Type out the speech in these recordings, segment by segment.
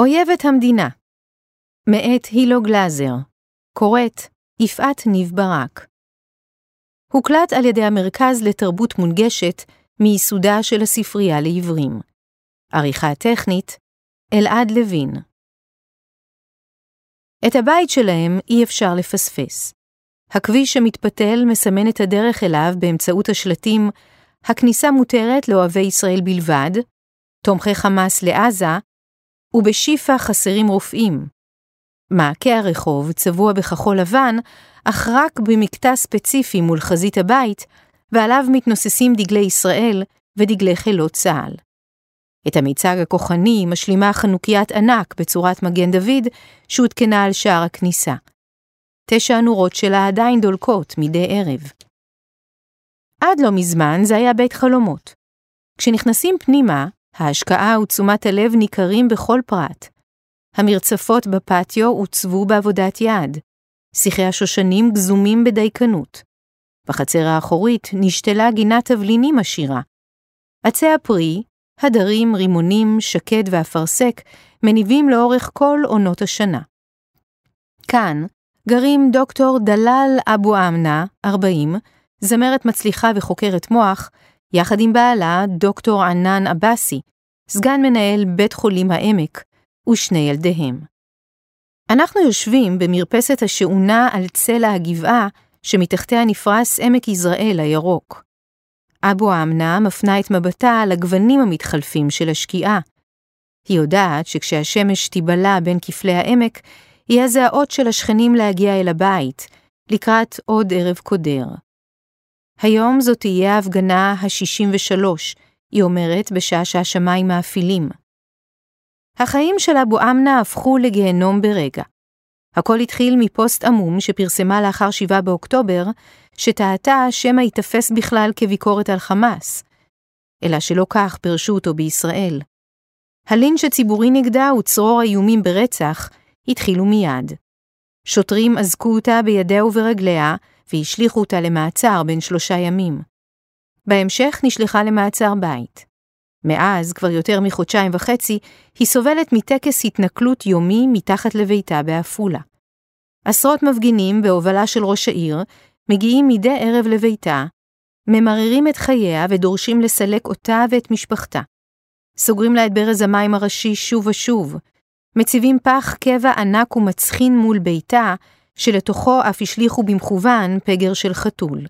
אויבת המדינה מאת הילו גלאזר קוראת יפעת ניב ברק הוקלט על ידי המרכז לתרבות מונגשת מייסודה של הספרייה לעברים. עריכה טכנית אלעד לוין את הבית שלהם אי אפשר לפספס. הכביש שמתפתל מסמן את הדרך אליו באמצעות השלטים הכניסה מותרת לאוהבי ישראל בלבד, תומכי חמאס לעזה, ובשיפא חסרים רופאים. מעקה הרחוב צבוע בכחול לבן, אך רק במקטע ספציפי מול חזית הבית, ועליו מתנוססים דגלי ישראל ודגלי חילות צה"ל. את המיצג הכוחני משלימה חנוקיית ענק בצורת מגן דוד, שהותקנה על שער הכניסה. תשע הנורות שלה עדיין דולקות מדי ערב. עד לא מזמן זה היה בית חלומות. כשנכנסים פנימה, ההשקעה ותשומת הלב ניכרים בכל פרט. המרצפות בפטיו עוצבו בעבודת יד. שיחי השושנים גזומים בדייקנות. בחצר האחורית נשתלה גינת תבלינים עשירה. עצי הפרי, הדרים, רימונים, שקד ואפרסק מניבים לאורך כל עונות השנה. כאן גרים דוקטור דלאל אבו אמנה, 40, זמרת מצליחה וחוקרת מוח, יחד עם בעלה, דוקטור ענן עבאסי, סגן מנהל בית חולים העמק, ושני ילדיהם. אנחנו יושבים במרפסת השעונה על צלע הגבעה, שמתחתיה נפרס עמק יזרעאל הירוק. אבו האמנה מפנה את מבטה לגוונים המתחלפים של השקיעה. היא יודעת שכשהשמש תיבלע בין כפלי העמק, יהיה זה האות של השכנים להגיע אל הבית, לקראת עוד ערב קודר. היום זאת תהיה ההפגנה ה-63, היא אומרת בשעה שהשמיים מאפילים. החיים של אבו אמנה הפכו לגיהנום ברגע. הכל התחיל מפוסט עמום שפרסמה לאחר 7 באוקטובר, שטעתה שמא ייתפס בכלל כביקורת על חמאס, אלא שלא כך פירשו אותו בישראל. הלינץ' הציבורי נגדה וצרור האיומים ברצח התחילו מיד. שוטרים אזקו אותה בידיה וברגליה, והשליכו אותה למעצר בין שלושה ימים. בהמשך נשלחה למעצר בית. מאז, כבר יותר מחודשיים וחצי, היא סובלת מטקס התנכלות יומי מתחת לביתה בעפולה. עשרות מפגינים, בהובלה של ראש העיר, מגיעים מדי ערב לביתה, ממררים את חייה ודורשים לסלק אותה ואת משפחתה. סוגרים לה את ברז המים הראשי שוב ושוב, מציבים פח קבע ענק ומצחין מול ביתה, שלתוכו אף השליכו במכוון פגר של חתול.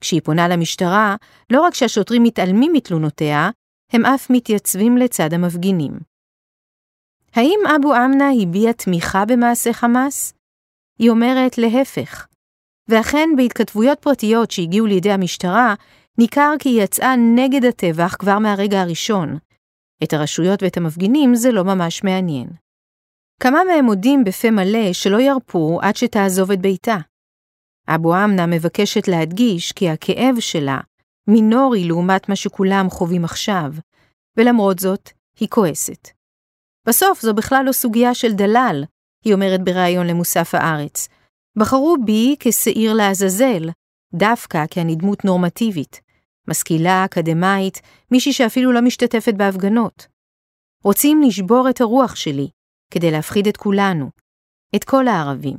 כשהיא פונה למשטרה, לא רק שהשוטרים מתעלמים מתלונותיה, הם אף מתייצבים לצד המפגינים. האם אבו אמנה הביע תמיכה במעשה חמאס? היא אומרת להפך. ואכן, בהתכתבויות פרטיות שהגיעו לידי המשטרה, ניכר כי היא יצאה נגד הטבח כבר מהרגע הראשון. את הרשויות ואת המפגינים זה לא ממש מעניין. כמה מהם מודים בפה מלא שלא ירפו עד שתעזוב את ביתה. אבו אמנה מבקשת להדגיש כי הכאב שלה מינורי לעומת מה שכולם חווים עכשיו, ולמרות זאת, היא כועסת. בסוף זו בכלל לא סוגיה של דלל, היא אומרת בריאיון למוסף הארץ. בחרו בי כשעיר לעזאזל, דווקא כי אני דמות נורמטיבית, משכילה, אקדמאית, מישהי שאפילו לא משתתפת בהפגנות. רוצים לשבור את הרוח שלי, כדי להפחיד את כולנו, את כל הערבים.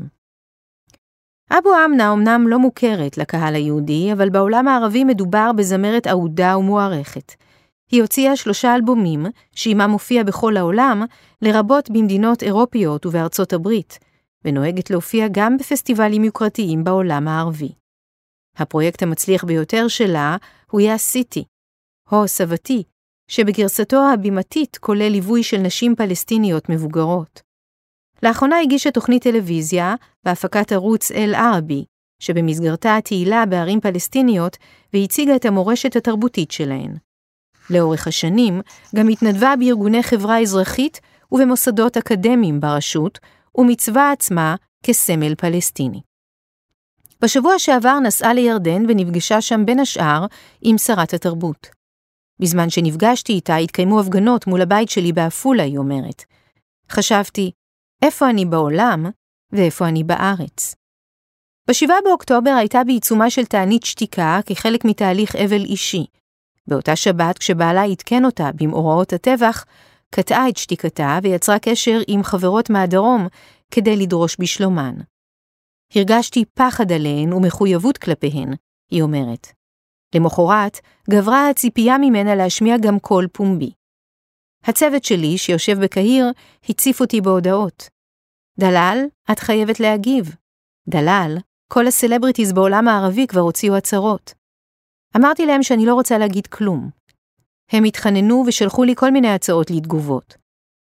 אבו אמנה אמנם לא מוכרת לקהל היהודי, אבל בעולם הערבי מדובר בזמרת אהודה ומוערכת. היא הוציאה שלושה אלבומים, שעימם מופיע בכל העולם, לרבות במדינות אירופיות ובארצות הברית, ונוהגת להופיע גם בפסטיבלים יוקרתיים בעולם הערבי. הפרויקט המצליח ביותר שלה הוא יא סיטי, הו סבתי, שבגרסתו הבימתית כולל ליווי של נשים פלסטיניות מבוגרות. לאחרונה הגישה תוכנית טלוויזיה בהפקת ערוץ אל-ערבי, שבמסגרתה תהילה בערים פלסטיניות והציגה את המורשת התרבותית שלהן. לאורך השנים גם התנדבה בארגוני חברה אזרחית ובמוסדות אקדמיים ברשות, ומצווה עצמה כסמל פלסטיני. בשבוע שעבר נסעה לירדן ונפגשה שם בין השאר עם שרת התרבות. בזמן שנפגשתי איתה התקיימו הפגנות מול הבית שלי בעפולה, היא אומרת. חשבתי, איפה אני בעולם ואיפה אני בארץ. ב-7 באוקטובר הייתה בעיצומה של תענית שתיקה כחלק מתהליך אבל אישי. באותה שבת, כשבעלה עדכן אותה במאורעות הטבח, קטעה את שתיקתה ויצרה קשר עם חברות מהדרום כדי לדרוש בשלומן. הרגשתי פחד עליהן ומחויבות כלפיהן, היא אומרת. למחרת, גברה הציפייה ממנה להשמיע גם קול פומבי. הצוות שלי, שיושב בקהיר, הציף אותי בהודעות. דלל, את חייבת להגיב. דלל, כל הסלבריטיז בעולם הערבי כבר הוציאו הצהרות. אמרתי להם שאני לא רוצה להגיד כלום. הם התחננו ושלחו לי כל מיני הצעות לתגובות.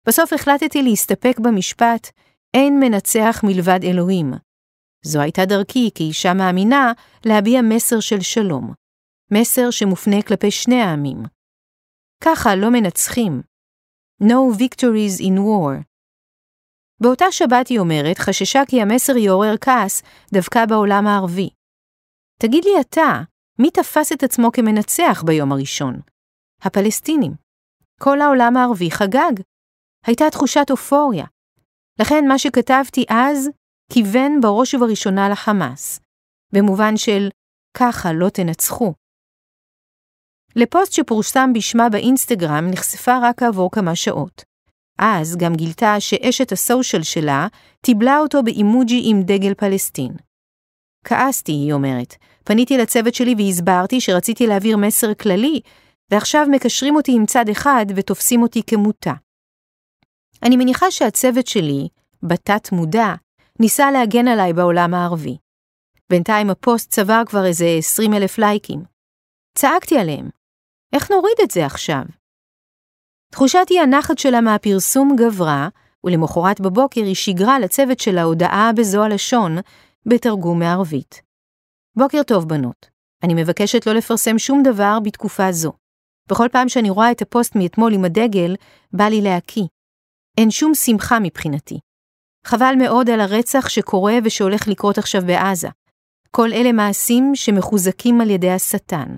בסוף החלטתי להסתפק במשפט, אין מנצח מלבד אלוהים. זו הייתה דרכי כאישה מאמינה להביע מסר של שלום. מסר שמופנה כלפי שני העמים. ככה לא מנצחים. No victories in war. באותה שבת היא אומרת, חששה כי המסר יעורר כעס דווקא בעולם הערבי. תגיד לי אתה, מי תפס את עצמו כמנצח ביום הראשון? הפלסטינים. כל העולם הערבי חגג. הייתה תחושת אופוריה. לכן מה שכתבתי אז כיוון בראש ובראשונה לחמאס, במובן של ככה לא תנצחו. לפוסט שפורסם בשמה באינסטגרם נחשפה רק כעבור כמה שעות. אז גם גילתה שאשת הסושיאל שלה טיבלה אותו באימוג'י עם דגל פלסטין. כעסתי, היא אומרת. פניתי לצוות שלי והסברתי שרציתי להעביר מסר כללי, ועכשיו מקשרים אותי עם צד אחד ותופסים אותי כמותה. אני מניחה שהצוות שלי, בתת מודע, ניסה להגן עליי בעולם הערבי. בינתיים הפוסט צבר כבר איזה 20 אלף לייקים. צעקתי עליהם. איך נוריד את זה עכשיו? תחושת אי הנחת שלה מהפרסום גברה, ולמחרת בבוקר היא שיגרה לצוות שלה הודעה בזו הלשון, בתרגום מערבית. בוקר טוב, בנות. אני מבקשת לא לפרסם שום דבר בתקופה זו. בכל פעם שאני רואה את הפוסט מאתמול עם הדגל, בא לי להקיא. אין שום שמחה מבחינתי. חבל מאוד על הרצח שקורה ושהולך לקרות עכשיו בעזה. כל אלה מעשים שמחוזקים על ידי השטן.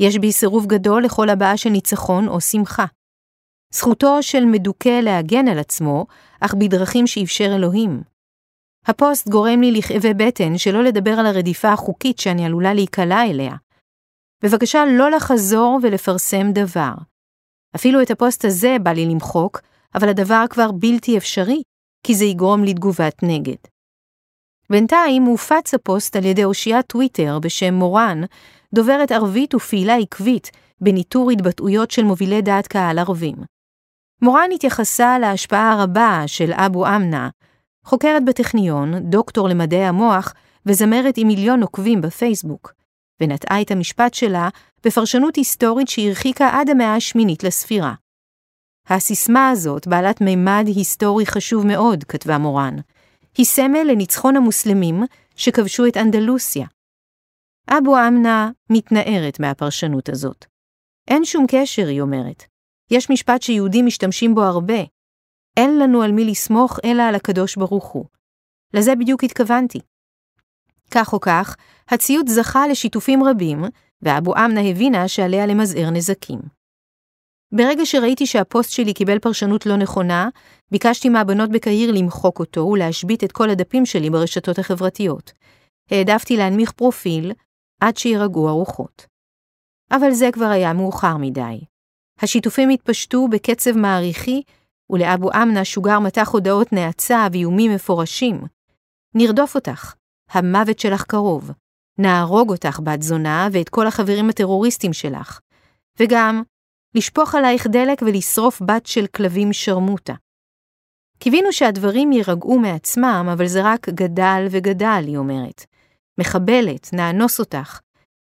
יש בי סירוב גדול לכל הבעה של ניצחון או שמחה. זכותו של מדוכא להגן על עצמו, אך בדרכים שאפשר אלוהים. הפוסט גורם לי לכאבי בטן שלא לדבר על הרדיפה החוקית שאני עלולה להיקלע אליה. בבקשה לא לחזור ולפרסם דבר. אפילו את הפוסט הזה בא לי למחוק, אבל הדבר כבר בלתי אפשרי, כי זה יגרום לתגובת נגד. בינתיים הופץ הפוסט על ידי אושיית טוויטר בשם מורן, דוברת ערבית ופעילה עקבית בניטור התבטאויות של מובילי דעת קהל ערבים. מורן התייחסה להשפעה הרבה של אבו אמנה, חוקרת בטכניון, דוקטור למדעי המוח וזמרת עם מיליון עוקבים בפייסבוק, ונטעה את המשפט שלה בפרשנות היסטורית שהרחיקה עד המאה השמינית לספירה. הסיסמה הזאת, בעלת מימד היסטורי חשוב מאוד, כתבה מורן, היא סמל לניצחון המוסלמים שכבשו את אנדלוסיה. אבו אמנה מתנערת מהפרשנות הזאת. אין שום קשר, היא אומרת. יש משפט שיהודים משתמשים בו הרבה. אין לנו על מי לסמוך אלא על הקדוש ברוך הוא. לזה בדיוק התכוונתי. כך או כך, הציוד זכה לשיתופים רבים, ואבו אמנה הבינה שעליה למזער נזקים. ברגע שראיתי שהפוסט שלי קיבל פרשנות לא נכונה, ביקשתי מהבנות בקהיר למחוק אותו ולהשבית את כל הדפים שלי ברשתות החברתיות. העדפתי להנמיך פרופיל עד שירגעו הרוחות. אבל זה כבר היה מאוחר מדי. השיתופים התפשטו בקצב מעריכי, ולאבו אמנה שוגר מטח הודעות נאצה ואיומים מפורשים. נרדוף אותך, המוות שלך קרוב. נהרוג אותך, בת זונה, ואת כל החברים הטרוריסטים שלך. וגם, לשפוך עלייך דלק ולשרוף בת של כלבים שרמוטה. קיווינו שהדברים יירגעו מעצמם, אבל זה רק גדל וגדל, היא אומרת. מחבלת, נאנוס אותך.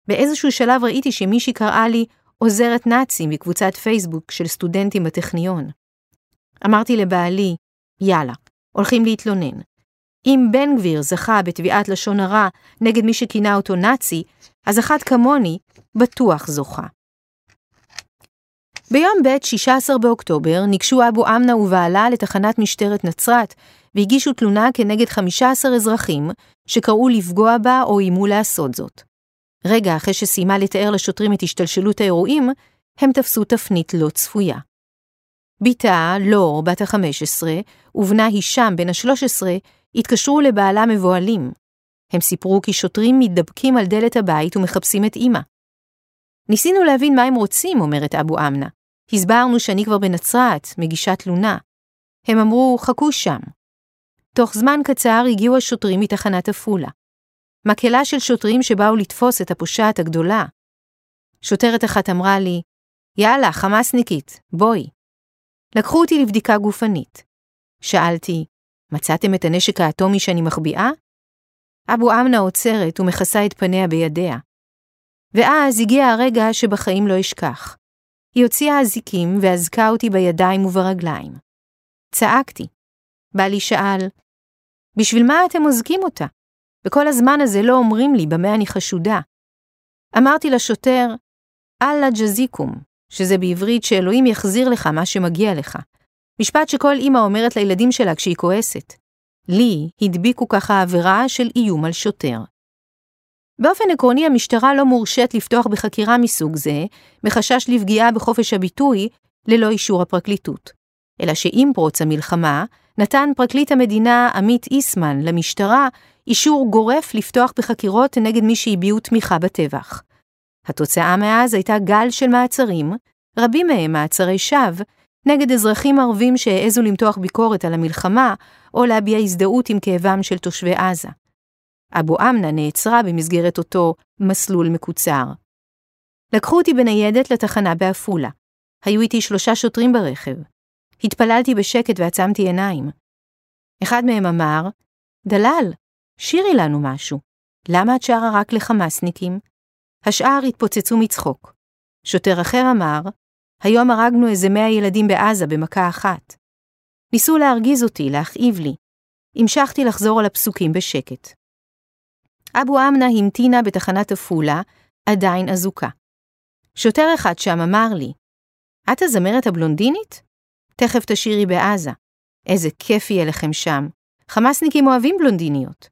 באיזשהו שלב ראיתי שמישהי קראה לי עוזרת נאצים מקבוצת פייסבוק של סטודנטים בטכניון. אמרתי לבעלי, יאללה, הולכים להתלונן. אם בן גביר זכה בתביעת לשון הרע נגד מי שכינה אותו נאצי, אז אחת כמוני בטוח זוכה. ביום ב' 16 באוקטובר ניגשו אבו אמנה ובעלה לתחנת משטרת נצרת והגישו תלונה כנגד 15 אזרחים שקראו לפגוע בה או איימו לעשות זאת. רגע אחרי שסיימה לתאר לשוטרים את השתלשלות האירועים, הם תפסו תפנית לא צפויה. בתה, לור, בת ה-15, ובנה הישם, בן ה-13, התקשרו לבעלה מבוהלים. הם סיפרו כי שוטרים מתדבקים על דלת הבית ומחפשים את אמא. ניסינו להבין מה הם רוצים, אומרת אבו אמנה. הסברנו שאני כבר בנצרת, מגישה תלונה. הם אמרו, חכו שם. תוך זמן קצר הגיעו השוטרים מתחנת עפולה. מקהלה של שוטרים שבאו לתפוס את הפושעת הגדולה. שוטרת אחת אמרה לי, יאללה, חמאסניקית, בואי. לקחו אותי לבדיקה גופנית. שאלתי, מצאתם את הנשק האטומי שאני מחביאה? אבו אמנה עוצרת ומכסה את פניה בידיה. ואז הגיע הרגע שבחיים לא אשכח. היא הוציאה אזיקים ואזקה אותי בידיים וברגליים. צעקתי. בעלי שאל, בשביל מה אתם אוזקים אותה? וכל הזמן הזה לא אומרים לי במה אני חשודה. אמרתי לשוטר, אללה ג'זיקום, שזה בעברית שאלוהים יחזיר לך מה שמגיע לך. משפט שכל אמא אומרת לילדים שלה כשהיא כועסת. לי הדביקו ככה עבירה של איום על שוטר. באופן עקרוני המשטרה לא מורשית לפתוח בחקירה מסוג זה, מחשש לפגיעה בחופש הביטוי, ללא אישור הפרקליטות. אלא שעם פרוץ המלחמה, נתן פרקליט המדינה עמית איסמן למשטרה אישור גורף לפתוח בחקירות נגד מי שהביעו תמיכה בטבח. התוצאה מאז הייתה גל של מעצרים, רבים מהם מעצרי שווא, נגד אזרחים ערבים שהעזו למתוח ביקורת על המלחמה, או להביע הזדהות עם כאבם של תושבי עזה. אבו אמנה נעצרה במסגרת אותו מסלול מקוצר. לקחו אותי בניידת לתחנה בעפולה. היו איתי שלושה שוטרים ברכב. התפללתי בשקט ועצמתי עיניים. אחד מהם אמר, דלל, שירי לנו משהו. למה את שרה רק לחמאסניקים? השאר התפוצצו מצחוק. שוטר אחר אמר, היום הרגנו איזה מאה ילדים בעזה במכה אחת. ניסו להרגיז אותי, להכאיב לי. המשכתי לחזור על הפסוקים בשקט. אבו אמנה המתינה בתחנת עפולה, עדיין אזוקה. שוטר אחד שם אמר לי, את הזמרת הבלונדינית? תכף תשירי בעזה. איזה כיף יהיה לכם שם. חמאסניקים אוהבים בלונדיניות.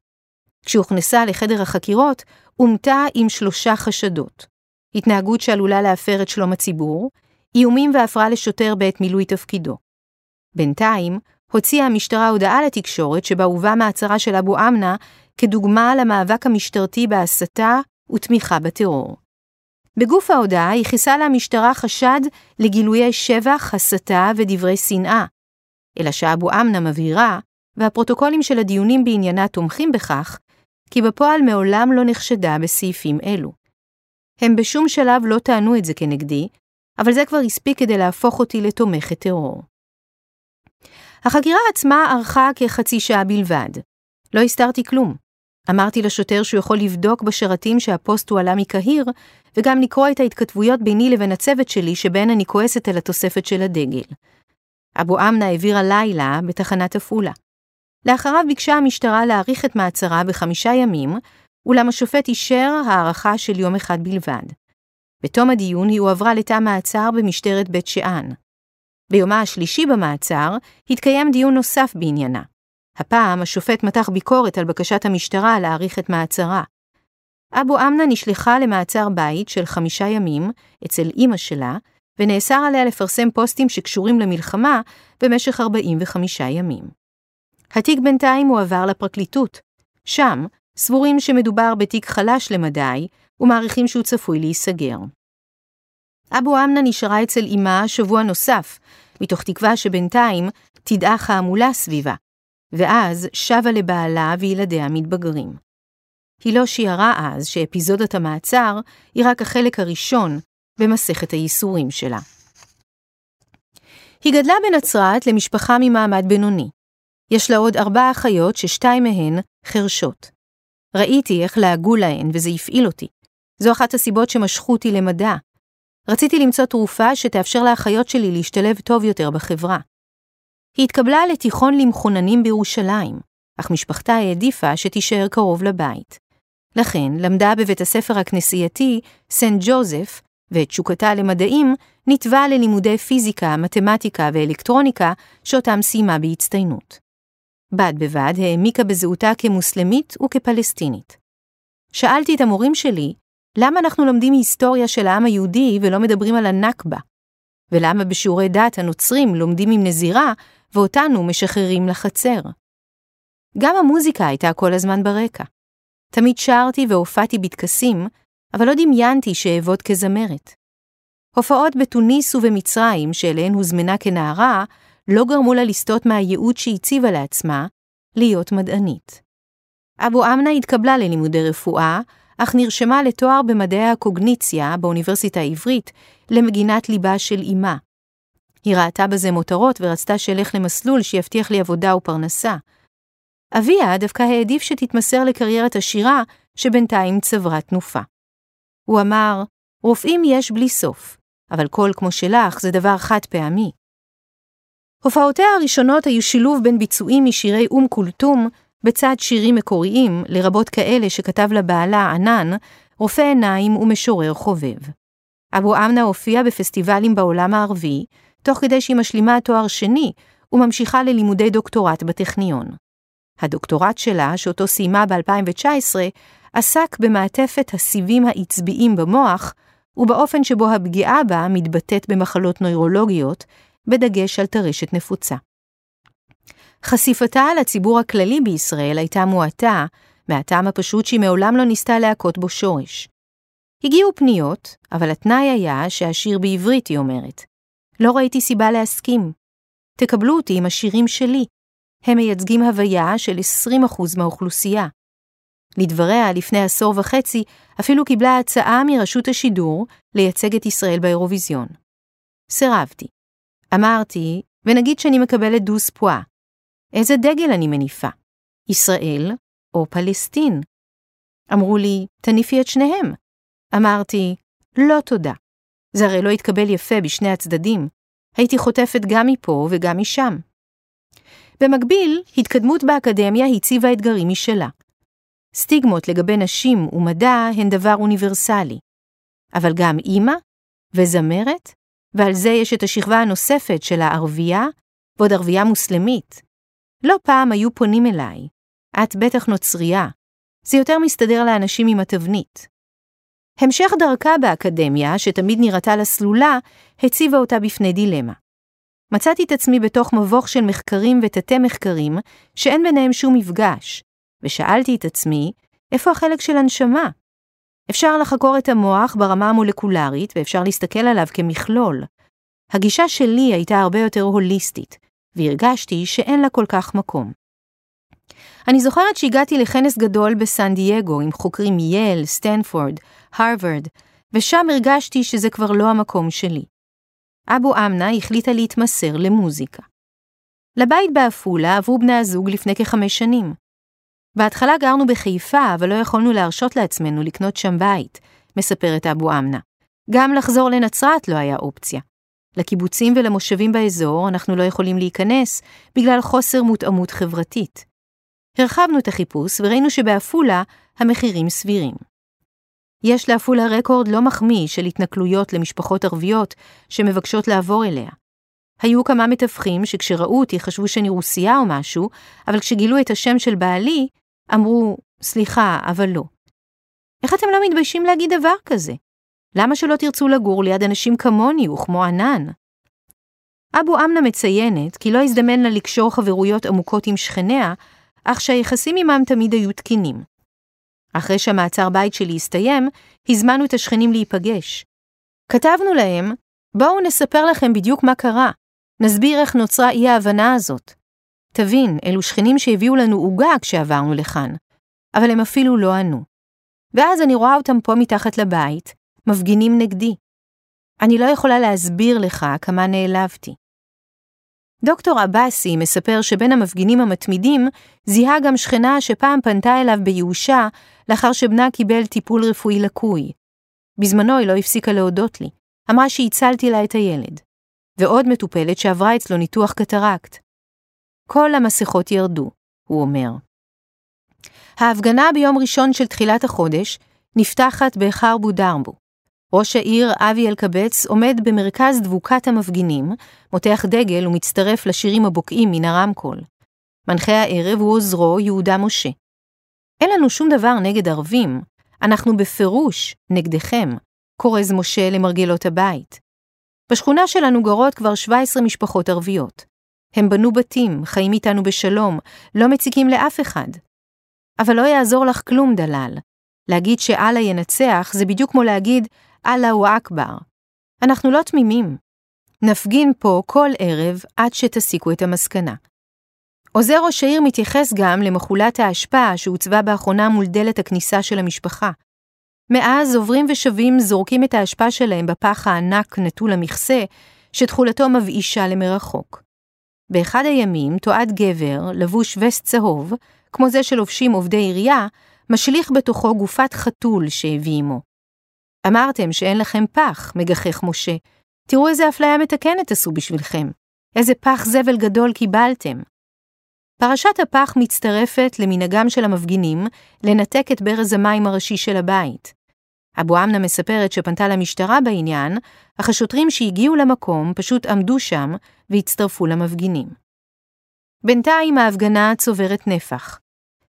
כשהוכנסה לחדר החקירות, אומתה עם שלושה חשדות. התנהגות שעלולה להפר את שלום הציבור, איומים והפרעה לשוטר בעת מילוי תפקידו. בינתיים, הוציאה המשטרה הודעה לתקשורת שבה הובא מעצרה של אבו אמנה כדוגמה למאבק המשטרתי בהסתה ותמיכה בטרור. בגוף ההודעה ייחסה לה המשטרה חשד לגילויי שבח, הסתה ודברי שנאה, אלא שאבו אמנה מבהירה, והפרוטוקולים של הדיונים בעניינה תומכים בכך, כי בפועל מעולם לא נחשדה בסעיפים אלו. הם בשום שלב לא טענו את זה כנגדי, אבל זה כבר הספיק כדי להפוך אותי לתומכת טרור. החקירה עצמה ארכה כחצי שעה בלבד. לא הסתרתי כלום. אמרתי לשוטר שהוא יכול לבדוק בשרתים שהפוסט הועלה מקהיר, וגם לקרוא את ההתכתבויות ביני לבין הצוות שלי שבהן אני כועסת על התוספת של הדגל. אבו אמנה העבירה לילה בתחנת עפולה. לאחריו ביקשה המשטרה להאריך את מעצרה בחמישה ימים, אולם השופט אישר הארכה של יום אחד בלבד. בתום הדיון היא הועברה לתא מעצר במשטרת בית שאן. ביומה השלישי במעצר התקיים דיון נוסף בעניינה. הפעם השופט מתח ביקורת על בקשת המשטרה להאריך את מעצרה. אבו אמנה נשלחה למעצר בית של חמישה ימים אצל אימא שלה, ונאסר עליה לפרסם פוסטים שקשורים למלחמה במשך 45 ימים. התיק בינתיים הועבר לפרקליטות. שם, סבורים שמדובר בתיק חלש למדי, ומעריכים שהוא צפוי להיסגר. אבו אמנה נשארה אצל אמה שבוע נוסף, מתוך תקווה שבינתיים תדעך ההמולה סביבה, ואז שבה לבעלה וילדיה מתבגרים. היא לא שיערה אז שאפיזודת המעצר היא רק החלק הראשון במסכת הייסורים שלה. היא גדלה בנצרת למשפחה ממעמד בינוני. יש לה עוד ארבע אחיות ששתיים מהן חרשות. ראיתי איך לעגו להן וזה הפעיל אותי. זו אחת הסיבות שמשכו אותי למדע. רציתי למצוא תרופה שתאפשר לאחיות שלי להשתלב טוב יותר בחברה. היא התקבלה לתיכון למחוננים בירושלים, אך משפחתה העדיפה שתישאר קרוב לבית. לכן למדה בבית הספר הכנסייתי סנט ג'וזף, ואת תשוקתה למדעים נתבע ללימודי פיזיקה, מתמטיקה ואלקטרוניקה, שאותם סיימה בהצטיינות. בד בבד העמיקה בזהותה כמוסלמית וכפלסטינית. שאלתי את המורים שלי, למה אנחנו לומדים היסטוריה של העם היהודי ולא מדברים על הנכבה? ולמה בשיעורי דת הנוצרים לומדים עם נזירה ואותנו משחררים לחצר? גם המוזיקה הייתה כל הזמן ברקע. תמיד שרתי והופעתי בטקסים, אבל לא דמיינתי שאעבוד כזמרת. הופעות בתוניס ובמצרים, שאליהן הוזמנה כנערה, לא גרמו לה לסטות מהייעוד שהציבה לעצמה, להיות מדענית. אבו אמנה התקבלה ללימודי רפואה, אך נרשמה לתואר במדעי הקוגניציה באוניברסיטה העברית למגינת ליבה של אמה. היא ראתה בזה מותרות ורצתה שאלך למסלול שיבטיח לי עבודה ופרנסה. אביה דווקא העדיף שתתמסר לקריירת השירה, שבינתיים צברה תנופה. הוא אמר, רופאים יש בלי סוף, אבל קול כמו שלך זה דבר חד פעמי. הופעותיה הראשונות היו שילוב בין ביצועים משירי אום כולתום בצד שירים מקוריים, לרבות כאלה שכתב לבעלה ענן, רופא עיניים ומשורר חובב. אבו אמנה הופיע בפסטיבלים בעולם הערבי, תוך כדי שהיא משלימה תואר שני וממשיכה ללימודי דוקטורט בטכניון. הדוקטורט שלה, שאותו סיימה ב-2019, עסק במעטפת הסיבים העצביים במוח, ובאופן שבו הפגיעה בה מתבטאת במחלות נוירולוגיות, בדגש על טרשת נפוצה. חשיפתה לציבור הכללי בישראל הייתה מועטה, מהטעם הפשוט שהיא מעולם לא ניסתה להכות בו שורש. הגיעו פניות, אבל התנאי היה שהשיר בעברית, היא אומרת. לא ראיתי סיבה להסכים. תקבלו אותי עם השירים שלי. הם מייצגים הוויה של 20% מהאוכלוסייה. לדבריה, לפני עשור וחצי, אפילו קיבלה הצעה מרשות השידור לייצג את ישראל באירוויזיון. סירבתי. אמרתי, ונגיד שאני מקבלת דוס פואה, איזה דגל אני מניפה? ישראל או פלסטין? אמרו לי, תניפי את שניהם. אמרתי, לא תודה. זה הרי לא יתקבל יפה בשני הצדדים. הייתי חוטפת גם מפה וגם משם. במקביל, התקדמות באקדמיה הציבה אתגרים משלה. סטיגמות לגבי נשים ומדע הן דבר אוניברסלי. אבל גם אימא וזמרת, ועל זה יש את השכבה הנוספת של הערבייה, ועוד ערבייה מוסלמית. לא פעם היו פונים אליי, את בטח נוצרייה, זה יותר מסתדר לאנשים עם התבנית. המשך דרכה באקדמיה, שתמיד נראתה לה סלולה, הציבה אותה בפני דילמה. מצאתי את עצמי בתוך מבוך של מחקרים ותתי מחקרים, שאין ביניהם שום מפגש, ושאלתי את עצמי, איפה החלק של הנשמה? אפשר לחקור את המוח ברמה המולקולרית ואפשר להסתכל עליו כמכלול. הגישה שלי הייתה הרבה יותר הוליסטית, והרגשתי שאין לה כל כך מקום. אני זוכרת שהגעתי לכנס גדול בסן דייגו עם חוקרים מייל, סטנפורד, הרווארד, ושם הרגשתי שזה כבר לא המקום שלי. אבו אמנה החליטה להתמסר למוזיקה. לבית בעפולה עברו בני הזוג לפני כחמש שנים. בהתחלה גרנו בחיפה, אבל לא יכולנו להרשות לעצמנו לקנות שם בית, מספרת אבו אמנה. גם לחזור לנצרת לא היה אופציה. לקיבוצים ולמושבים באזור אנחנו לא יכולים להיכנס בגלל חוסר מותאמות חברתית. הרחבנו את החיפוש וראינו שבעפולה המחירים סבירים. יש לעפולה רקורד לא מחמיא של התנכלויות למשפחות ערביות שמבקשות לעבור אליה. היו כמה מתווכים שכשראו אותי חשבו שאני רוסייה או משהו, אבל כשגילו את השם של בעלי, אמרו, סליחה, אבל לא. איך אתם לא מתביישים להגיד דבר כזה? למה שלא תרצו לגור ליד אנשים כמוני וכמו ענן? אבו אמנה מציינת כי לא הזדמן לה לקשור חברויות עמוקות עם שכניה, אך שהיחסים עמם תמיד היו תקינים. אחרי שהמעצר בית שלי הסתיים, הזמנו את השכנים להיפגש. כתבנו להם, בואו נספר לכם בדיוק מה קרה, נסביר איך נוצרה אי ההבנה הזאת. תבין, אלו שכנים שהביאו לנו עוגה כשעברנו לכאן, אבל הם אפילו לא ענו. ואז אני רואה אותם פה מתחת לבית, מפגינים נגדי. אני לא יכולה להסביר לך כמה נעלבתי. דוקטור עבאסי מספר שבין המפגינים המתמידים זיהה גם שכנה שפעם פנתה אליו בייאושה לאחר שבנה קיבל טיפול רפואי לקוי. בזמנו היא לא הפסיקה להודות לי, אמרה שהצלתי לה את הילד. ועוד מטופלת שעברה אצלו ניתוח קטרקט. כל המסכות ירדו, הוא אומר. ההפגנה ביום ראשון של תחילת החודש נפתחת בחרבו דרבו. ראש העיר אבי אלקבץ עומד במרכז דבוקת המפגינים, מותח דגל ומצטרף לשירים הבוקעים מן הרמקול. מנחה הערב הוא עוזרו יהודה משה. אין לנו שום דבר נגד ערבים, אנחנו בפירוש נגדכם, כורז משה למרגלות הבית. בשכונה שלנו גרות כבר 17 משפחות ערביות. הם בנו בתים, חיים איתנו בשלום, לא מציקים לאף אחד. אבל לא יעזור לך כלום, דלל. להגיד שאללה ינצח זה בדיוק כמו להגיד אללה הוא אכבר. אנחנו לא תמימים. נפגין פה כל ערב עד שתסיקו את המסקנה. עוזר ראש העיר מתייחס גם למחולת האשפה שהוצבה באחרונה מול דלת הכניסה של המשפחה. מאז עוברים ושבים זורקים את האשפה שלהם בפח הענק נטול המכסה, שתכולתו מבאישה למרחוק. באחד הימים תועד גבר, לבוש וסט צהוב, כמו זה שלובשים עובדי עירייה, משליך בתוכו גופת חתול שהביא עמו. אמרתם שאין לכם פח, מגחך משה. תראו איזה אפליה מתקנת עשו בשבילכם. איזה פח זבל גדול קיבלתם. פרשת הפח מצטרפת למנהגם של המפגינים לנתק את ברז המים הראשי של הבית. אבו אמנה מספרת שפנתה למשטרה בעניין, אך השוטרים שהגיעו למקום פשוט עמדו שם והצטרפו למפגינים. בינתיים ההפגנה צוברת נפח.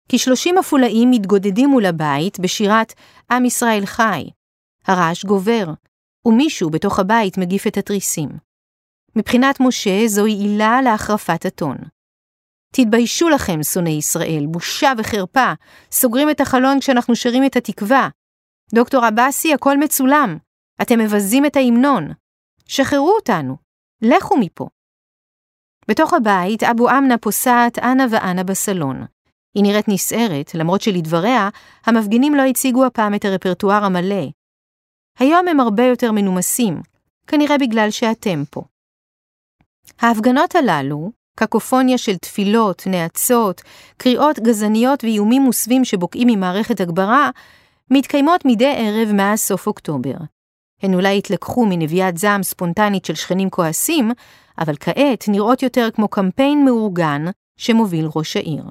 כשלושים עפולאים מתגודדים מול הבית בשירת עם ישראל חי. הרעש גובר, ומישהו בתוך הבית מגיף את התריסים. מבחינת משה זוהי עילה להחרפת הטון. תתביישו לכם, שונאי ישראל, בושה וחרפה, סוגרים את החלון כשאנחנו שרים את התקווה. דוקטור עבאסי, הכל מצולם. אתם מבזים את ההמנון. שחררו אותנו. לכו מפה. בתוך הבית, אבו אמנה פוסעת אנה ואנה בסלון. היא נראית נסערת, למרות שלדבריה, המפגינים לא הציגו הפעם את הרפרטואר המלא. היום הם הרבה יותר מנומסים, כנראה בגלל שאתם פה. ההפגנות הללו, קקופוניה של תפילות, נאצות, קריאות גזעניות ואיומים מוסווים שבוקעים ממערכת הגברה, מתקיימות מדי ערב מאז סוף אוקטובר. הן אולי התלקחו מנביאת זעם ספונטנית של שכנים כועסים, אבל כעת נראות יותר כמו קמפיין מאורגן שמוביל ראש העיר.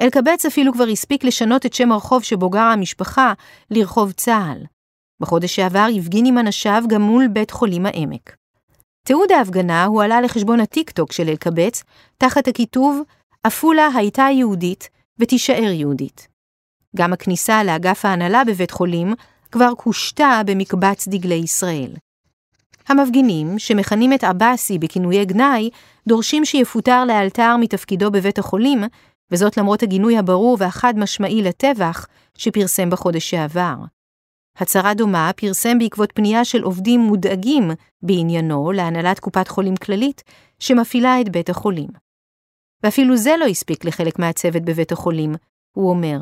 אלקבץ אפילו כבר הספיק לשנות את שם הרחוב שבו גרה המשפחה לרחוב צה"ל. בחודש שעבר הפגין עם אנשיו גם מול בית חולים העמק. תיעוד ההפגנה הועלה לחשבון הטיקטוק של אלקבץ, תחת הכיתוב עפולה הייתה יהודית ותישאר יהודית. גם הכניסה לאגף ההנהלה בבית חולים כבר קושטה במקבץ דגלי ישראל. המפגינים, שמכנים את עבאסי בכינויי גנאי, דורשים שיפוטר לאלתר מתפקידו בבית החולים, וזאת למרות הגינוי הברור והחד משמעי לטבח שפרסם בחודש שעבר. הצהרה דומה פרסם בעקבות פנייה של עובדים מודאגים בעניינו להנהלת קופת חולים כללית, שמפעילה את בית החולים. ואפילו זה לא הספיק לחלק מהצוות בבית החולים, הוא אומר.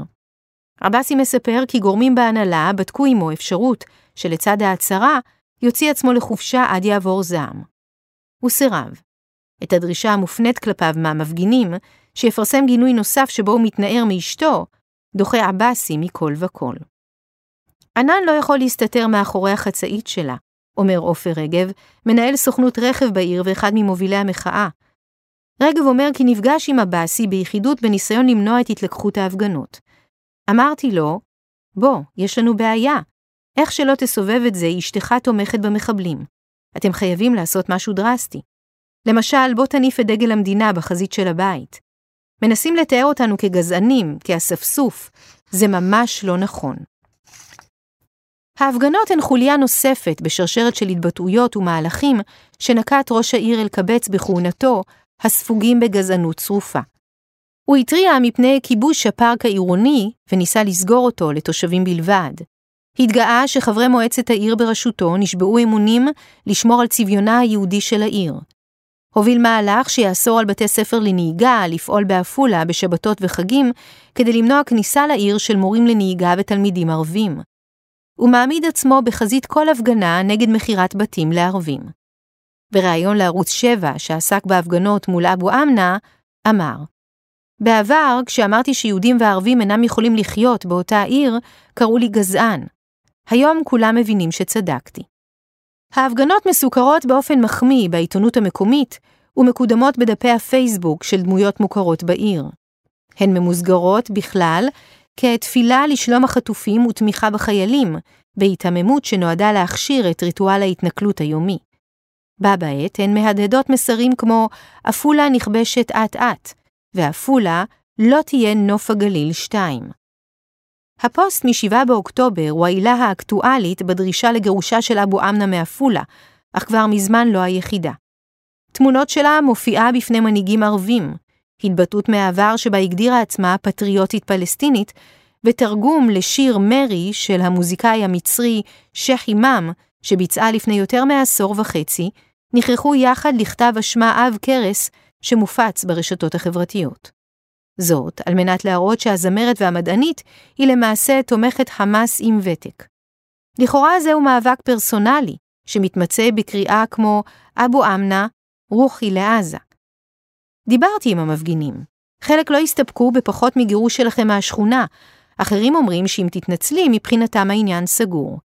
עבאסי מספר כי גורמים בהנהלה בדקו עמו אפשרות שלצד ההצהרה יוציא עצמו לחופשה עד יעבור זעם. הוא סירב. את הדרישה המופנית כלפיו מהמפגינים, שיפרסם גינוי נוסף שבו הוא מתנער מאשתו, דוחה עבאסי מכל וכל. ענן לא יכול להסתתר מאחורי החצאית שלה, אומר עופר רגב, מנהל סוכנות רכב בעיר ואחד ממובילי המחאה. רגב אומר כי נפגש עם עבאסי ביחידות בניסיון למנוע את התלקחות ההפגנות. אמרתי לו, בוא, יש לנו בעיה. איך שלא תסובב את זה, אשתך תומכת במחבלים. אתם חייבים לעשות משהו דרסטי. למשל, בוא תניף את דגל המדינה בחזית של הבית. מנסים לתאר אותנו כגזענים, כאספסוף. זה ממש לא נכון. ההפגנות הן חוליה נוספת בשרשרת של התבטאויות ומהלכים שנקט ראש העיר אלקבץ בכהונתו, הספוגים בגזענות צרופה. הוא התריע מפני כיבוש הפארק העירוני וניסה לסגור אותו לתושבים בלבד. התגאה שחברי מועצת העיר בראשותו נשבעו אמונים לשמור על צביונה היהודי של העיר. הוביל מהלך שיאסור על בתי ספר לנהיגה לפעול בעפולה בשבתות וחגים, כדי למנוע כניסה לעיר של מורים לנהיגה ותלמידים ערבים. הוא מעמיד עצמו בחזית כל הפגנה נגד מכירת בתים לערבים. בריאיון לערוץ 7, שעסק בהפגנות מול אבו אמנה, אמר, בעבר, כשאמרתי שיהודים וערבים אינם יכולים לחיות באותה עיר, קראו לי גזען. היום כולם מבינים שצדקתי. ההפגנות מסוכרות באופן מחמיא בעיתונות המקומית ומקודמות בדפי הפייסבוק של דמויות מוכרות בעיר. הן ממוסגרות בכלל כתפילה לשלום החטופים ותמיכה בחיילים, בהיתממות שנועדה להכשיר את ריטואל ההתנכלות היומי. בה בעת הן מהדהדות מסרים כמו עפולה נכבשת אט-אט, ועפולה לא תהיה נוף הגליל 2. הפוסט מ-7 באוקטובר הוא העילה האקטואלית בדרישה לגירושה של אבו אמנה מעפולה, אך כבר מזמן לא היחידה. תמונות שלה מופיעה בפני מנהיגים ערבים, התבטאות מהעבר שבה הגדירה עצמה פטריוטית פלסטינית, ותרגום לשיר מרי של המוזיקאי המצרי שייח אימאם, שביצעה לפני יותר מעשור וחצי, נכרחו יחד לכתב אשמה עב כרס שמופץ ברשתות החברתיות. זאת, על מנת להראות שהזמרת והמדענית היא למעשה תומכת חמאס עם ותק. לכאורה זהו מאבק פרסונלי, שמתמצא בקריאה כמו אבו אמנה, רוחי לעזה. דיברתי עם המפגינים. חלק לא הסתפקו בפחות מגירוש שלכם מהשכונה, אחרים אומרים שאם תתנצלי, מבחינתם העניין סגור.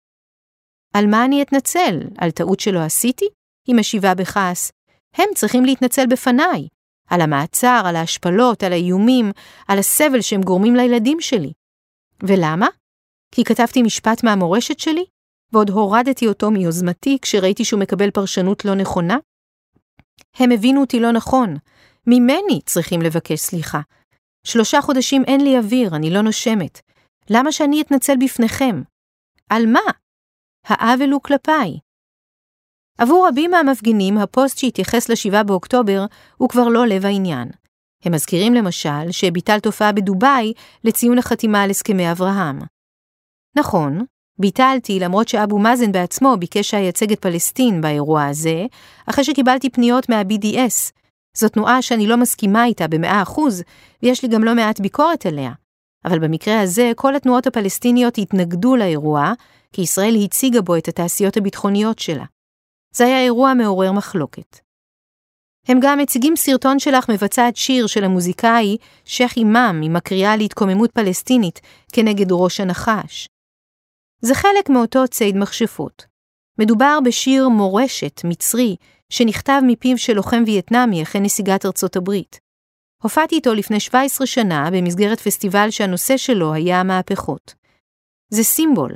על מה אני אתנצל? על טעות שלא עשיתי? היא משיבה בכעס. הם צריכים להתנצל בפניי. על המעצר, על ההשפלות, על האיומים, על הסבל שהם גורמים לילדים שלי. ולמה? כי כתבתי משפט מהמורשת שלי, ועוד הורדתי אותו מיוזמתי כשראיתי שהוא מקבל פרשנות לא נכונה? הם הבינו אותי לא נכון. ממני צריכים לבקש סליחה. שלושה חודשים אין לי אוויר, אני לא נושמת. למה שאני אתנצל בפניכם? על מה? העוול הוא כלפיי. עבור רבים מהמפגינים, הפוסט שהתייחס ל-7 באוקטובר הוא כבר לא לב העניין. הם מזכירים למשל שביטלת הופעה בדובאי לציון החתימה על הסכמי אברהם. נכון, ביטלתי למרות שאבו מאזן בעצמו ביקש שאייצג את פלסטין באירוע הזה, אחרי שקיבלתי פניות מה-BDS. זו תנועה שאני לא מסכימה איתה במאה אחוז, ויש לי גם לא מעט ביקורת עליה. אבל במקרה הזה, כל התנועות הפלסטיניות התנגדו לאירוע, כי ישראל הציגה בו את התעשיות הביטחוניות שלה. זה היה אירוע מעורר מחלוקת. הם גם מציגים סרטון שלך מבצעת שיר של המוזיקאי שייח' אימאם עם הקריאה להתקוממות פלסטינית כנגד ראש הנחש. זה חלק מאותו ציד מכשפות. מדובר בשיר מורשת מצרי שנכתב מפיו של לוחם וייטנאמי אחרי נסיגת ארצות הברית. הופעתי איתו לפני 17 שנה במסגרת פסטיבל שהנושא שלו היה המהפכות. זה סימבול.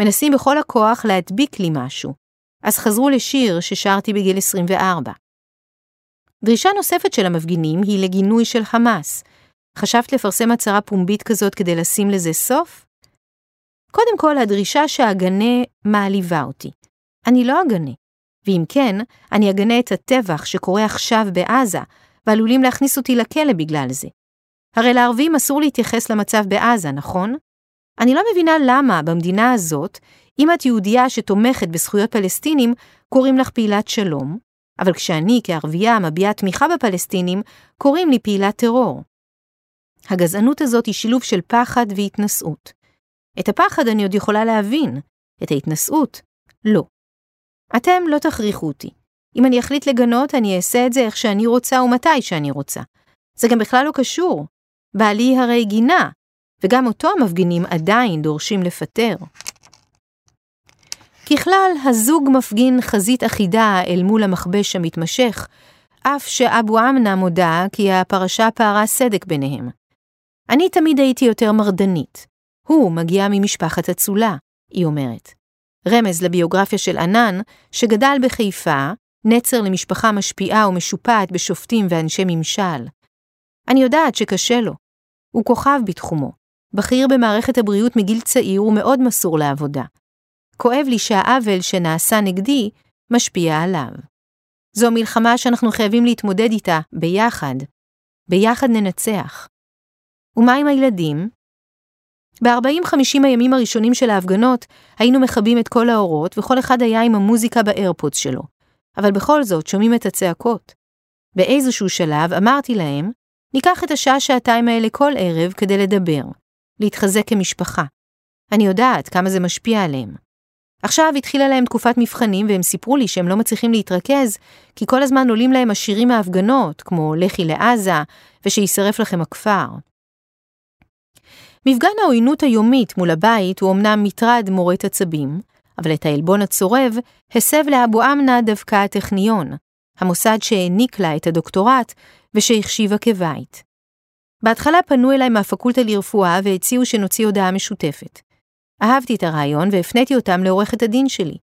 מנסים בכל הכוח להדביק לי משהו, אז חזרו לשיר ששרתי בגיל 24. דרישה נוספת של המפגינים היא לגינוי של חמאס. חשבת לפרסם הצהרה פומבית כזאת כדי לשים לזה סוף? קודם כל, הדרישה שאגנה מעליבה אותי. אני לא אגנה. ואם כן, אני אגנה את הטבח שקורה עכשיו בעזה, ועלולים להכניס אותי לכלא בגלל זה. הרי לערבים אסור להתייחס למצב בעזה, נכון? אני לא מבינה למה במדינה הזאת, אם את יהודייה שתומכת בזכויות פלסטינים, קוראים לך פעילת שלום, אבל כשאני כערבייה מביעה תמיכה בפלסטינים, קוראים לי פעילת טרור. הגזענות הזאת היא שילוב של פחד והתנשאות. את הפחד אני עוד יכולה להבין, את ההתנשאות, לא. אתם לא תכריחו אותי. אם אני אחליט לגנות, אני אעשה את זה איך שאני רוצה ומתי שאני רוצה. זה גם בכלל לא קשור. בעלי הרי גינה, וגם אותו המפגינים עדיין דורשים לפטר. ככלל, הזוג מפגין חזית אחידה אל מול המכבש המתמשך, אף שאבו אמנה מודה כי הפרשה פערה סדק ביניהם. אני תמיד הייתי יותר מרדנית. הוא מגיע ממשפחת אצולה, היא אומרת. רמז לביוגרפיה של ענן, שגדל בחיפה, נצר למשפחה משפיעה ומשופעת בשופטים ואנשי ממשל. אני יודעת שקשה לו. הוא כוכב בתחומו. בכיר במערכת הבריאות מגיל צעיר ומאוד מסור לעבודה. כואב לי שהעוול שנעשה נגדי משפיע עליו. זו מלחמה שאנחנו חייבים להתמודד איתה ביחד. ביחד ננצח. ומה עם הילדים? ב-40-50 הימים הראשונים של ההפגנות היינו מכבים את כל האורות וכל אחד היה עם המוזיקה באיירפודס שלו. אבל בכל זאת שומעים את הצעקות. באיזשהו שלב אמרתי להם, ניקח את השעה-שעתיים האלה כל ערב כדי לדבר, להתחזק כמשפחה. אני יודעת כמה זה משפיע עליהם. עכשיו התחילה להם תקופת מבחנים והם סיפרו לי שהם לא מצליחים להתרכז, כי כל הזמן עולים להם השירים מההפגנות, כמו לכי לעזה, ושישרף לכם הכפר. מפגן העוינות היומית מול הבית הוא אמנם מטרד מורט עצבים, אבל את העלבון הצורב הסב לאבו אמנה דווקא הטכניון, המוסד שהעניק לה את הדוקטורט ושהחשיבה כבית. בהתחלה פנו אליי מהפקולטה לרפואה והציעו שנוציא הודעה משותפת. אהבתי את הרעיון והפניתי אותם לעורכת הדין שלי.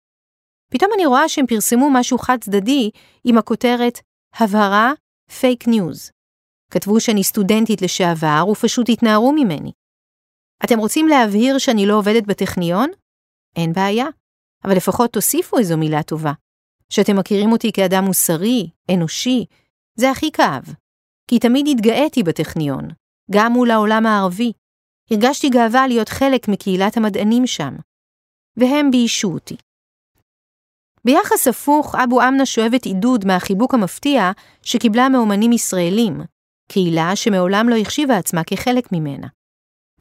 פתאום אני רואה שהם פרסמו משהו חד צדדי עם הכותרת הבהרה פייק ניוז. כתבו שאני סטודנטית לשעבר ופשוט התנערו ממני. אתם רוצים להבהיר שאני לא עובדת בטכניון? אין בעיה, אבל לפחות תוסיפו איזו מילה טובה. שאתם מכירים אותי כאדם מוסרי, אנושי, זה הכי כאב. כי תמיד התגאיתי בטכניון, גם מול העולם הערבי. הרגשתי גאווה להיות חלק מקהילת המדענים שם. והם ביישו אותי. ביחס הפוך, אבו אמנה שואבת עידוד מהחיבוק המפתיע שקיבלה מאומנים ישראלים, קהילה שמעולם לא החשיבה עצמה כחלק ממנה.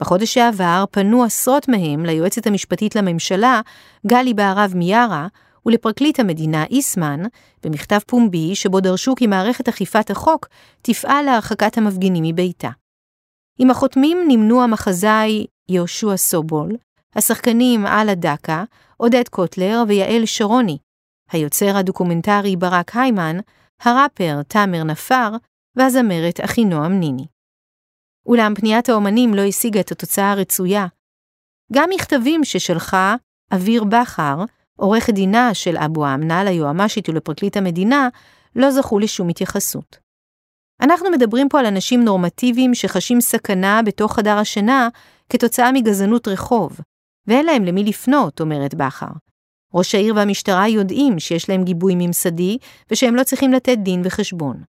בחודש שעבר פנו עשרות מהם ליועצת המשפטית לממשלה, גלי בהרב מיארה, ולפרקליט המדינה איסמן, במכתב פומבי שבו דרשו כי מערכת אכיפת החוק תפעל להרחקת המפגינים מביתה. עם החותמים נמנו המחזאי יהושע סובול, השחקנים אללה דקה, עודד קוטלר ויעל שרוני, היוצר הדוקומנטרי ברק היימן, הראפר תאמר נפאר והזמרת אחינועם ניני. אולם פניית האומנים לא השיגה את התוצאה הרצויה. גם מכתבים ששלחה אביר בכר, עורכת דינה של אבו אמנה ליועמ"שית ולפרקליט המדינה, לא זכו לשום התייחסות. אנחנו מדברים פה על אנשים נורמטיביים שחשים סכנה בתוך חדר השינה כתוצאה מגזענות רחוב, ואין להם למי לפנות, אומרת בכר. ראש העיר והמשטרה יודעים שיש להם גיבוי ממסדי ושהם לא צריכים לתת דין וחשבון.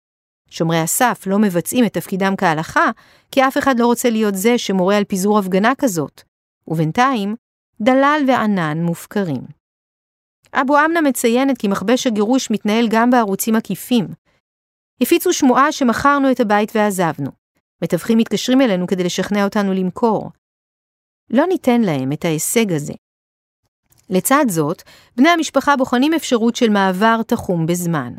שומרי הסף לא מבצעים את תפקידם כהלכה, כי אף אחד לא רוצה להיות זה שמורה על פיזור הפגנה כזאת, ובינתיים, דלל וענן מופקרים. אבו אמנה מציינת כי מכבש הגירוש מתנהל גם בערוצים עקיפים. הפיצו שמועה שמכרנו את הבית ועזבנו. מתווכים מתקשרים אלינו כדי לשכנע אותנו למכור. לא ניתן להם את ההישג הזה. לצד זאת, בני המשפחה בוחנים אפשרות של מעבר תחום בזמן.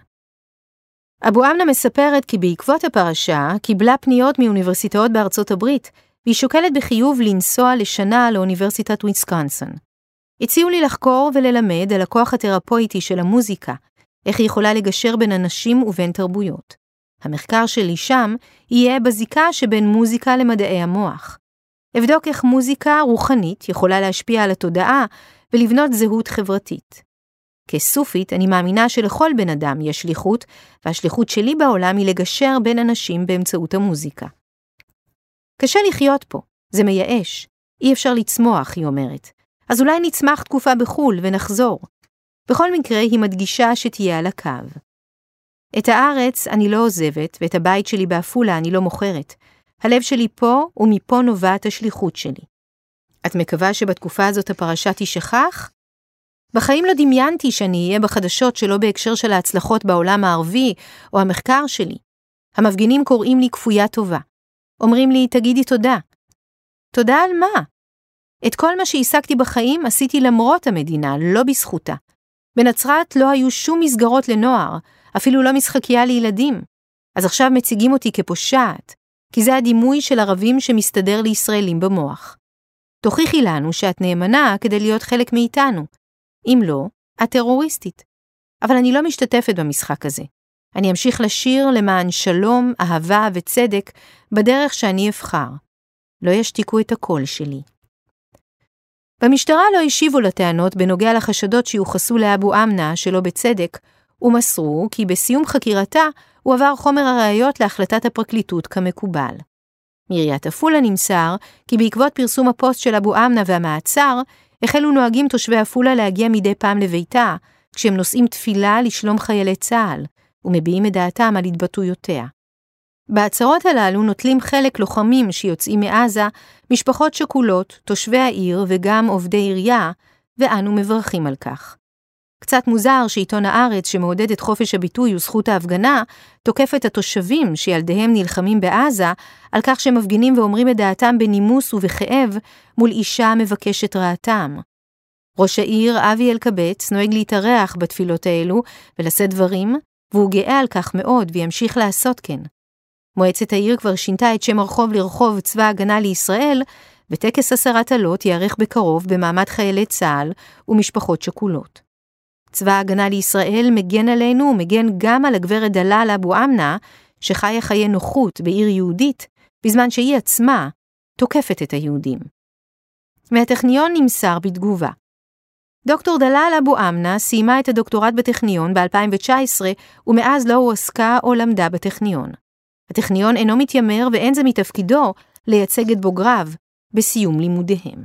אבו אמנה מספרת כי בעקבות הפרשה קיבלה פניות מאוניברסיטאות בארצות הברית, והיא שוקלת בחיוב לנסוע לשנה לאוניברסיטת וויסקונסין. הציעו לי לחקור וללמד על הכוח התרפויטי של המוזיקה, איך היא יכולה לגשר בין אנשים ובין תרבויות. המחקר שלי שם יהיה בזיקה שבין מוזיקה למדעי המוח. אבדוק איך מוזיקה רוחנית יכולה להשפיע על התודעה ולבנות זהות חברתית. כסופית, אני מאמינה שלכל בן אדם יש שליחות, והשליחות שלי בעולם היא לגשר בין אנשים באמצעות המוזיקה. קשה לחיות פה, זה מייאש. אי אפשר לצמוח, היא אומרת. אז אולי נצמח תקופה בחו"ל ונחזור. בכל מקרה, היא מדגישה שתהיה על הקו. את הארץ אני לא עוזבת, ואת הבית שלי בעפולה אני לא מוכרת. הלב שלי פה, ומפה נובעת השליחות שלי. את מקווה שבתקופה הזאת הפרשה תשכח? בחיים לא דמיינתי שאני אהיה בחדשות שלא בהקשר של ההצלחות בעולם הערבי או המחקר שלי. המפגינים קוראים לי כפויה טובה. אומרים לי, תגידי תודה. תודה על מה? את כל מה שהשגתי בחיים עשיתי למרות המדינה, לא בזכותה. בנצרת לא היו שום מסגרות לנוער, אפילו לא משחקייה לילדים. אז עכשיו מציגים אותי כפושעת, כי זה הדימוי של ערבים שמסתדר לישראלים במוח. תוכיחי לנו שאת נאמנה כדי להיות חלק מאיתנו. אם לא, את טרוריסטית. אבל אני לא משתתפת במשחק הזה. אני אמשיך לשיר למען שלום, אהבה וצדק בדרך שאני אבחר. לא ישתיקו את הקול שלי. במשטרה לא השיבו לטענות בנוגע לחשדות שיוחסו לאבו אמנה שלא בצדק, ומסרו כי בסיום חקירתה הועבר חומר הראיות להחלטת הפרקליטות כמקובל. מעיריית עפולה נמסר כי בעקבות פרסום הפוסט של אבו אמנה והמעצר, החלו נוהגים תושבי עפולה להגיע מדי פעם לביתה, כשהם נושאים תפילה לשלום חיילי צה"ל, ומביעים את דעתם על התבטאויותיה. בהצהרות הללו נוטלים חלק לוחמים שיוצאים מעזה, משפחות שכולות, תושבי העיר וגם עובדי עירייה, ואנו מברכים על כך. קצת מוזר שעיתון הארץ, שמעודד את חופש הביטוי וזכות ההפגנה, תוקף את התושבים שילדיהם נלחמים בעזה, על כך שהם מפגינים ואומרים את דעתם בנימוס ובכאב מול אישה המבקשת רעתם. ראש העיר אבי אלקבץ נוהג להתארח בתפילות האלו ולשאת דברים, והוא גאה על כך מאוד וימשיך לעשות כן. מועצת העיר כבר שינתה את שם הרחוב לרחוב צבא הגנה לישראל, וטקס הסרת עלות ייערך בקרוב במעמד חיילי צה"ל ומשפחות שכולות. צבא ההגנה לישראל מגן עלינו ומגן גם על הגברת דלאל אבו אמנה, שחיה חיי נוחות בעיר יהודית, בזמן שהיא עצמה תוקפת את היהודים. מהטכניון נמסר בתגובה. דוקטור דלאל אבו אמנה סיימה את הדוקטורט בטכניון ב-2019, ומאז לא הועסקה או למדה בטכניון. הטכניון אינו מתיימר ואין זה מתפקידו לייצג את בוגריו בסיום לימודיהם.